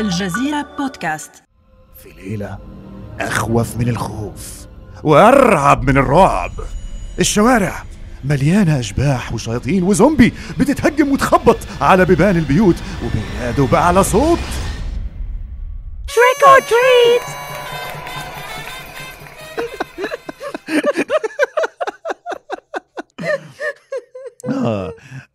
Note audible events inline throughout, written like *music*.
الجزيرة بودكاست. في ليلة أخوف من الخوف وأرعب من الرعب. الشوارع مليانة أشباح وشياطين وزومبي بتتهجم وتخبط على بيبان البيوت وبينادوا بأعلى صوت. Trick or treat!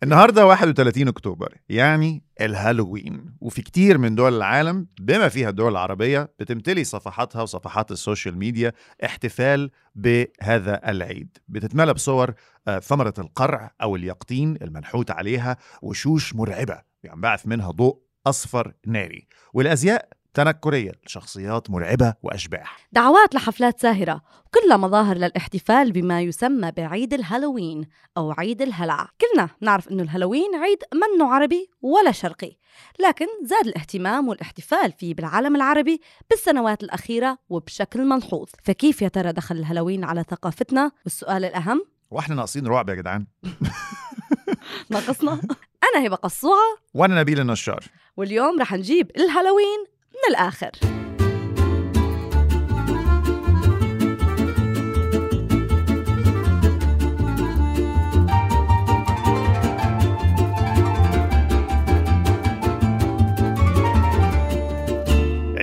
النهارده 31 أكتوبر يعني الهالوين. وفي كتير من دول العالم بما فيها الدول العربية بتمتلي صفحاتها وصفحات ال social media احتفال بهذا العيد. بتتملى بصور آه، ثمرة القرع أو اليقطين المنحوت عليها وشوش مرعبة ينبعث منها ضوء أصفر ناري. والأزياء تنكرية لشخصيات مرعبة وأشباح. دعوات لحفلات ساهرة. وكلها مظاهر للاحتفال بما يسمى بعيد الهالوين أو عيد الهلع. كلنا نعرف أنه الهالوين عيد منه عربي ولا شرقي. لكن زاد الاهتمام والاحتفال فيه بالعالم العربي بالسنوات الأخيرة وبشكل ملحوظ. فكيف يا ترى دخل الهالوين على ثقافتنا؟ والسؤال الأهم؟ وإحنا ناقصين رعب يا جدعان. *laughs* ناقصنا؟ أنا هبة قصوعة. وأنا نبيل النشار. واليوم رح نجيب الهالوين. من الآخر.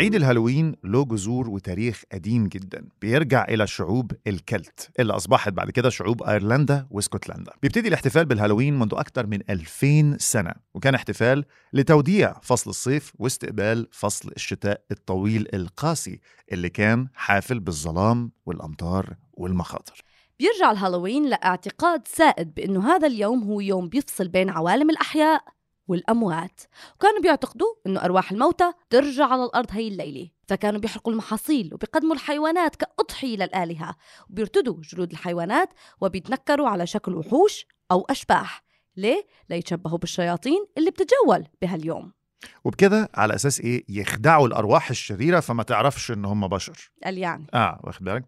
عيد الهالوين له جذور وتاريخ قديم جدا. بيرجع إلى شعوب الكلت اللي أصبحت بعد كده شعوب أيرلندا واسكتلندا. بيبتدي الاحتفال بالهالوين منذ أكثر من 2000 سنة وكان احتفال لتوديع فصل الصيف واستقبال فصل الشتاء الطويل القاسي اللي كان حافل بالظلام والأمطار والمخاطر. بيرجع الهالوين لإعتقاد سائد بأنه هذا اليوم هو يوم بيفصل بين عوالم الأحياء والأموات. وكانوا بيعتقدوا أنه أرواح الموتى ترجع على الأرض هي الليلة. فكانوا بيحرقوا المحاصيل وبيقدموا الحيوانات كأضحية للآلهة. وبيرتدوا جلود الحيوانات وبيتنكروا على شكل وحوش أو أشباح. ليه؟ ليتشبهوا بالشياطين اللي بتتجول بهاليوم. وبكده على أساس إيه؟ يخدعوا الأرواح الشريرة فما تعرفش إن هم بشر. قال يعني. آه واخد بالك؟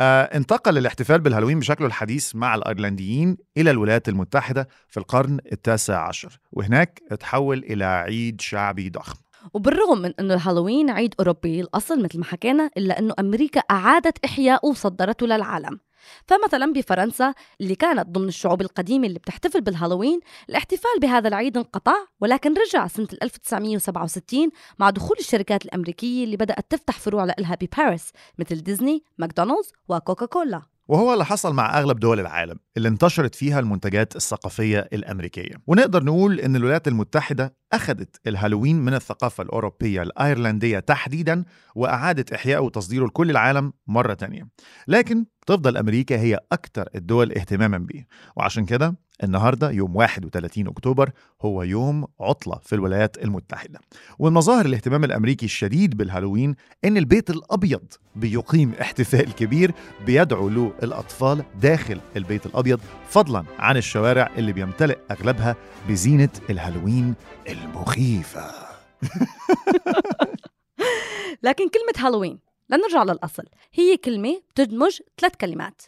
آه انتقل الاحتفال بالهالوين بشكله الحديث مع الأيرلنديين إلى الولايات المتحدة في القرن التاسع عشر وهناك اتحول إلى عيد شعبي ضخم. وبالرغم من إنه الهالوين عيد أوروبي الأصل مثل ما حكينا إلا إنه أمريكا أعادت إحياءه وصدرته للعالم. فمثلا بفرنسا اللي كانت ضمن الشعوب القديمة اللي بتحتفل بالهالوين الاحتفال بهذا العيد انقطع ولكن رجع سنة 1967 مع دخول الشركات الأمريكية اللي بدأت تفتح فروع لها بباريس مثل ديزني، ماكدونالدز وكوكا كولا وهو اللي حصل مع أغلب دول العالم اللي انتشرت فيها المنتجات الثقافية الأمريكية. ونقدر نقول إن الولايات المتحدة أخذت الهالوين من الثقافة الأوروبية الأيرلندية تحديدا وأعادت احيائه وتصديره لكل العالم مرة تانية. لكن تفضل أمريكا هي أكثر الدول اهتماما به وعشان كده النهارده يوم 31 أكتوبر هو يوم عطلة في الولايات المتحدة. ومن مظاهر الاهتمام الأمريكي الشديد بالهالوين إن البيت الأبيض بيقيم احتفال كبير بيدعو له الاطفال داخل البيت الأبيض فضلا عن الشوارع اللي بيمتلئ أغلبها بزينة الهالوين المخيفة. *laughs* لكن كلمة هالوين لنرجع للأصل هي كلمة بتدمج ثلاث كلمات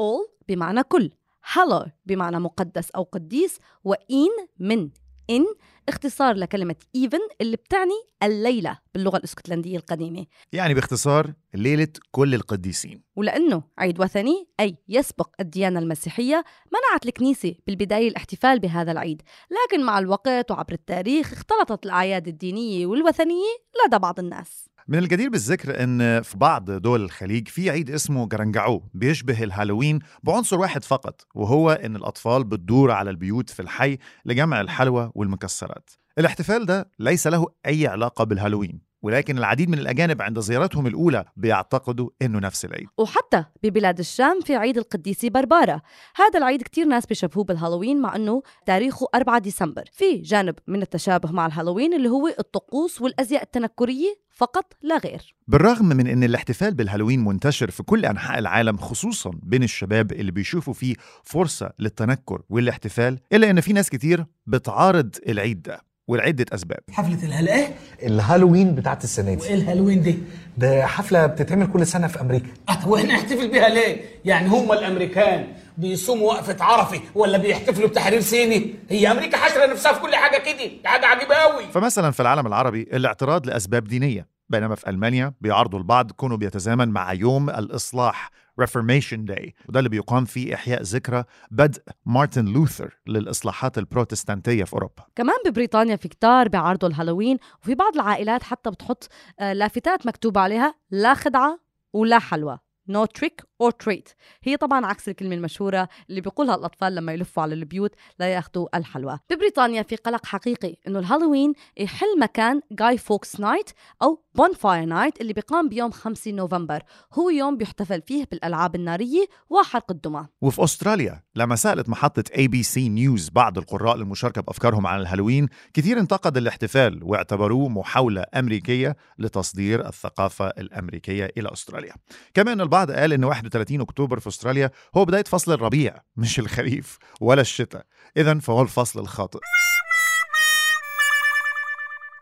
all بمعنى كل. هالو بمعنى مقدس أو قديس وإن من. إن اختصار لكلمة even اللي بتعني الليلة باللغة الإسكتلندية القديمة. يعني باختصار ليلة كل القديسين. ولأنه عيد وثني أي يسبق الديانة المسيحية منعت الكنيسة بالبداية الاحتفال بهذا العيد. لكن مع الوقت وعبر التاريخ اختلطت الأعياد الدينية والوثنية لدى بعض الناس. من الجدير بالذكر إن في بعض دول الخليج في عيد اسمه جرنجعو بيشبه الهالوين بعنصر واحد فقط وهو إن الأطفال بتدور على البيوت في الحي لجمع الحلوى والمكسرات. الاحتفال ده ليس له أي علاقة بالهالوين. ولكن العديد من الأجانب عند زيارتهم الأولى بيعتقدوا إنه نفس العيد. وحتى ببلاد الشام في عيد القديسة بربارة. هذا العيد كتير ناس بيشبهوه بالهالوين مع أنه تاريخه 4 ديسمبر. في جانب من التشابه مع الهالوين اللي هو الطقوس والأزياء التنكرية فقط لا غير. بالرغم من إن الاحتفال بالهالوين منتشر في كل أنحاء العالم خصوصا بين الشباب اللي بيشوفوا فيه فرصة للتنكر والاحتفال إلا إن في ناس كتير بتعارض العيد ده. ولعدة أسباب. حفلة الهلا الهالوين بتاعت السنة دي. وإيه الهالوين دي؟ ده حفلة بتتعمل كل سنة في أمريكا. أه، وإحنا نحتفل بيها ليه؟ يعني هم الأمريكان بيصوموا وقفة عرفة ولا بيحتفلوا بتحرير سينا؟ هي أمريكا حاشرة نفسها في كل حاجة كده. دي حاجة عجيبة أوي. فمثلا في العالم العربي الاعتراض لأسباب دينية بينما في ألمانيا بيعارضوا البعض كونه بيتزامن مع يوم الإصلاح. Reformation Day. وده اللي بيقام فيه إحياء ذكرى بدء مارتن لوثر للإصلاحات البروتستانتية في أوروبا. كمان ببريطانيا في كتار بيعارضوا الهالوين وفي بعض العائلات حتى بتحط آه، لافتات مكتوب عليها لا خدعة ولا حلوى. No trick or treat. هي طبعا عكس الكلمة المشهورة اللي بيقولها الأطفال لما يلفوا على البيوت ليأخذوا الحلوى. ببريطانيا في قلق حقيقي إنه الهالوين يحل مكان Guy Fawkes Night أو Bonfire Night اللي بيقام بيوم 5 نوفمبر. هو يوم بيحتفل فيه بالألعاب النارية وحرق الدمى. وفي أستراليا لما سألت محطة ABC News بعض القراء للمشاركة بأفكارهم عن الهالوين كثير انتقد الاحتفال واعتبروه محاولة أمريكية لتصدير الثقافة الأمريكية إلى أستراليا. كمان البعض قال إن 31 أكتوبر في أستراليا هو بداية فصل الربيع مش الخريف ولا الشتاء. إذا فهو الفصل الخاطئ.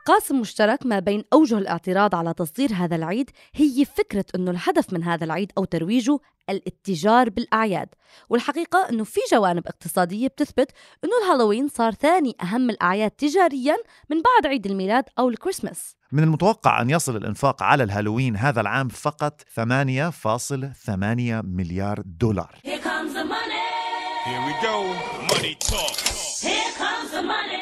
قاسم مشترك ما بين أوجه الاعتراض على تصدير هذا العيد هي فكرة أنه الهدف من هذا العيد أو ترويجه الاتجار بالأعياد. والحقيقة أنه في جوانب اقتصادية بتثبت أنه الهالوين صار ثاني أهم الأعياد تجاريا من بعد عيد الميلاد أو الكريسماس. من المتوقع أن يصل الإنفاق على الهالوين هذا العام فقط 8.8 مليار دولار Here comes the money. Here we go. Money talk. Here comes the money.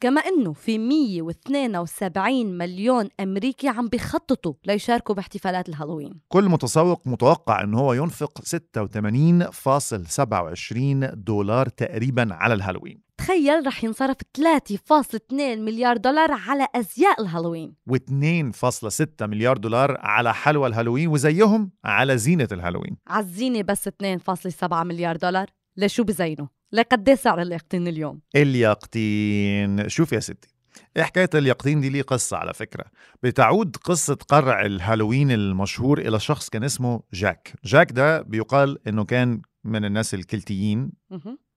كما أنه في 172 مليون أمريكي عم بيخططوا ليشاركوا باحتفالات الهالوين. كل متسوق متوقع أن هو ينفق 86.27 دولار تقريبا على الهالوين. تخيل رح ينصرف 3.2 مليار دولار على أزياء الهالوين. و2.6 مليار دولار على حلوى الهالوين وزيهم على زينة الهالوين. ع زينة بس 2.7 مليار دولار؟ لشو بزينوا؟ لقد سعر اليقطين اليوم. اليقطين. شوف يا ستي حكاية اليقطين دي ليه قصة على فكرة. بتعود قصة قرع الهالوين المشهور إلى شخص كان اسمه جاك. جاك ده بيقال إنه كان من الناس الكلتيين.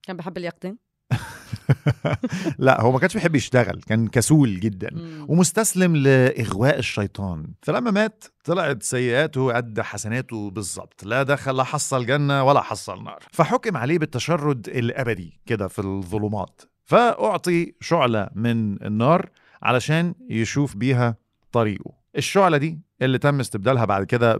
كان بحب اليقطين. *laughs* *laughs* لا هو ما كانش بيحب يشتغل كان كسول جدا. ومستسلم لإغواء الشيطان. فلما مات طلعت سيئاته قد حسناته بالظبط. لا دخل لا حصل جنة ولا حصل نار. فحكم عليه بالتشرد الأبدي كده في الظلمات. فأعطي شعلة من النار علشان يشوف بيها طريقه. الشعلة دي اللي تم استبدالها بعد كده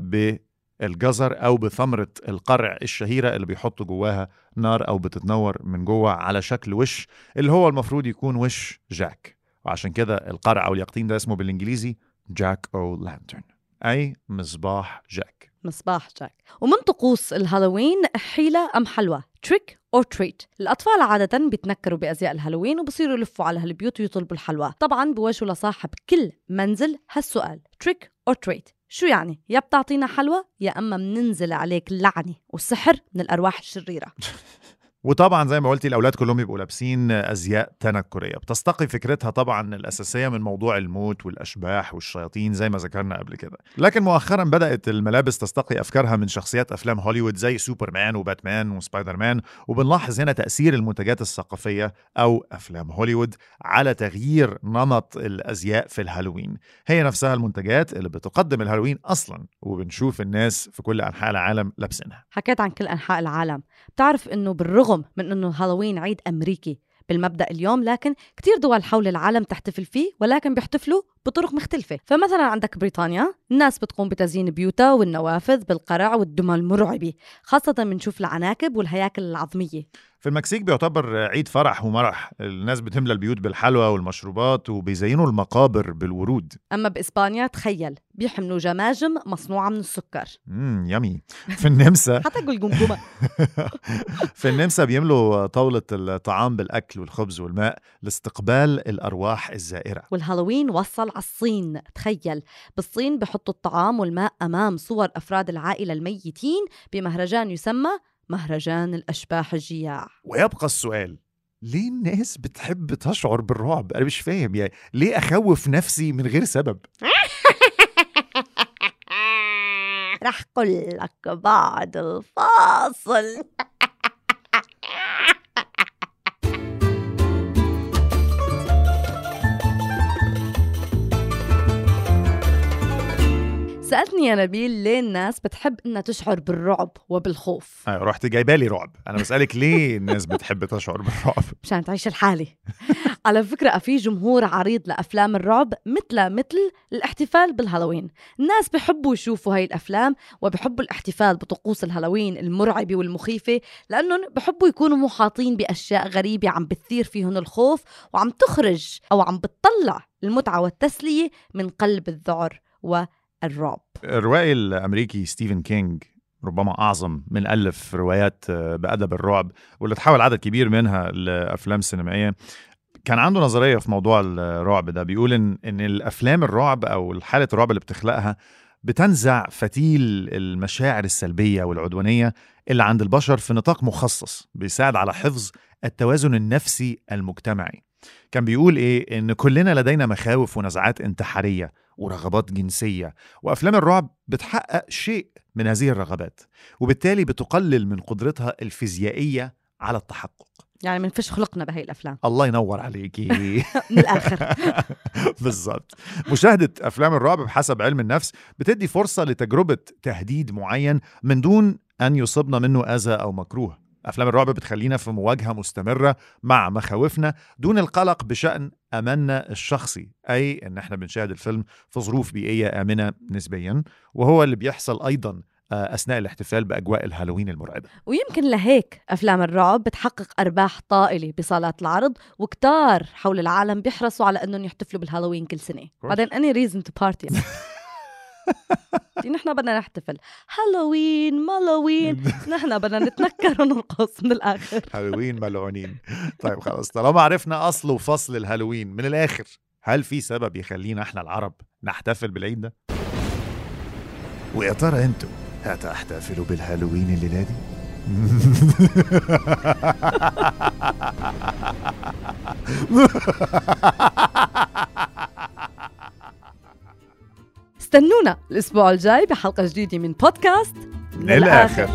بالجزر أو بثمرة القرع الشهيرة اللي بيحطوا جواها نار أو بتتنور من جوه على شكل وش اللي هو المفروض يكون وش جاك. وعشان كده القرع أو اليقطين ده اسمه بالإنجليزي Jack O'Lantern أي مصباح جاك. مصباح جاك. ومن طقوس الهالوين حيلة أم حلوى؟ trick or treat الأطفال عادة بيتنكروا بأزياء الهالوين وبصيروا يلفوا على هالبيوت ويطلبوا الحلوى. طبعا بوجهوا لصاحب كل منزل هالسؤال. trick or treat شو يعني؟ يا بتعطينا حلوى يا أما مننزل عليك لعنة والسحر من الأرواح الشريرة. *laughs* وطبعا زي ما قلتي الأولاد كلهم يبقوا لابسين أزياء تنكرية. بتستقي فكرتها طبعا الأساسية من موضوع الموت والأشباح والشياطين زي ما ذكرنا قبل كده. لكن مؤخرا بدأت الملابس تستقي أفكارها من شخصيات أفلام هوليوود زي سوبرمان وباتمان وسبايدر مان وبنلاحظ هنا تأثير المنتجات الثقافية أو أفلام هوليوود على تغيير نمط الأزياء في الهالوين. هي نفسها المنتجات اللي بتقدم الهالوين أصلا وبنشوف الناس في كل أنحاء العالم لابسينها. حكيت عن كل أنحاء العالم. بتعرف أنه بالرغم من أنه الهالوين عيد أمريكي بالمبدأ اليوم لكن كتير دول حول العالم تحتفل فيه ولكن بيحتفلوا بطرق مختلفة. فمثلا عندك بريطانيا الناس بتقوم بتزيين بيوتها والنوافذ بالقرع والدمى المرعبة خاصة بنشوف العناكب والهياكل العظمية. في المكسيك بيعتبر عيد فرح ومرح. الناس بتملى البيوت بالحلوى والمشروبات وبيزينوا المقابر بالورود. أما بإسبانيا تخيل بيحملوا جماجم مصنوعة من السكر. امم يمي. في النمسا. *laughs* حتى قول جمجمة. *laughs* في النمسا بيملوا طاولة الطعام بالأكل والخبز والماء لاستقبال الأرواح الزائرة. والهالوين وصل على الصين تخيل بالصين بحطوا الطعام والماء أمام صور أفراد العائلة الميتين بمهرجان يسمى مهرجان الأشباح الجياع ويبقى السؤال ليه الناس بتحب تشعر بالرعب؟ أنا مش فاهم يعني ليه أخوف نفسي من غير سبب؟ *laughs* رح قل لك بعد الفاصل *laughs* يا نبيل ليه الناس بتحب إنها تشعر بالرعب وبالخوف؟ أيوة رحت جايبالي رعب. أنا بسألك ليه الناس بتحب تشعر بالرعب؟ *laughs* مشان تعيش الحالة. على فكرة في جمهور عريض لأفلام الرعب مثل مثل الاحتفال بالهالوين. الناس بحبوا يشوفوا هاي الأفلام وبحبوا الاحتفال بطقوس الهالوين المرعبة والمخيفة لأنهم بحبوا يكونوا محاطين بأشياء غريبة عم بتثير فيهم الخوف وعم تخرج أو عم بتطلع المتعة والتسلية من قلب الذعر والرعب. الروائي الأمريكي ستيفن كينج ربما أعظم من ألف روايات آه، بأدب الرعب واللي تحول عدد كبير منها لأفلام سينمائية. كان عنده نظرية في موضوع الرعب ده بيقول إن إن الأفلام الرعب أو حالة الرعب اللي بتخلقها بتنزع فتيل المشاعر السلبية والعدوانية اللي عند البشر في نطاق مخصص بيساعد على حفظ التوازن النفسي المجتمعي. كان بيقول إيه؟ إن كلنا لدينا مخاوف ونزعات انتحارية ورغبات جنسية وأفلام الرعب بتحقق شيء من هذه الرغبات وبالتالي بتقلل من قدرتها الفيزيائية على التحقق. يعني من فيش خلقنا بهاي الأفلام. الله ينور عليكي *laughs* من الآخر. *laughs* بالظبط مشاهدة أفلام الرعب بحسب علم النفس بتدي فرصة لتجربة تهديد معين من دون أن يصيبنا منه أذى أو مكروه. أفلام الرعب بتخلينا في مواجهة مستمرة مع مخاوفنا دون القلق بشأن أماننا الشخصي أي إن إحنا بنشاهد الفيلم في ظروف بيئية آمنة نسبيا وهو اللي بيحصل أيضا آه، أثناء الاحتفال بأجواء الهالوين المرعبة. ويمكن لهيك أفلام الرعب بتحقق أرباح طائلة بصالات العرض وكتار حول العالم بيحرصوا على أنهم يحتفلوا بالهالوين كل سنة. بعدين any reason to party. *laughs* نحن بدنا نحتفل هالوين مالوين *laughs* نحن بدنا نتنكر ونرقص من الآخر هالوين ملعونين طيب خلاص طالما عرفنا أصل وفصل الهالوين من الآخر هل في سبب يخلينا إحنا العرب نحتفل بالعيد ده؟ ويا ترى أنتوا هتحتفلوا بالهالوين الليلة دي؟ *laughs* استنونا الأسبوع الجاي بحلقة جديدة من بودكاست للآخر.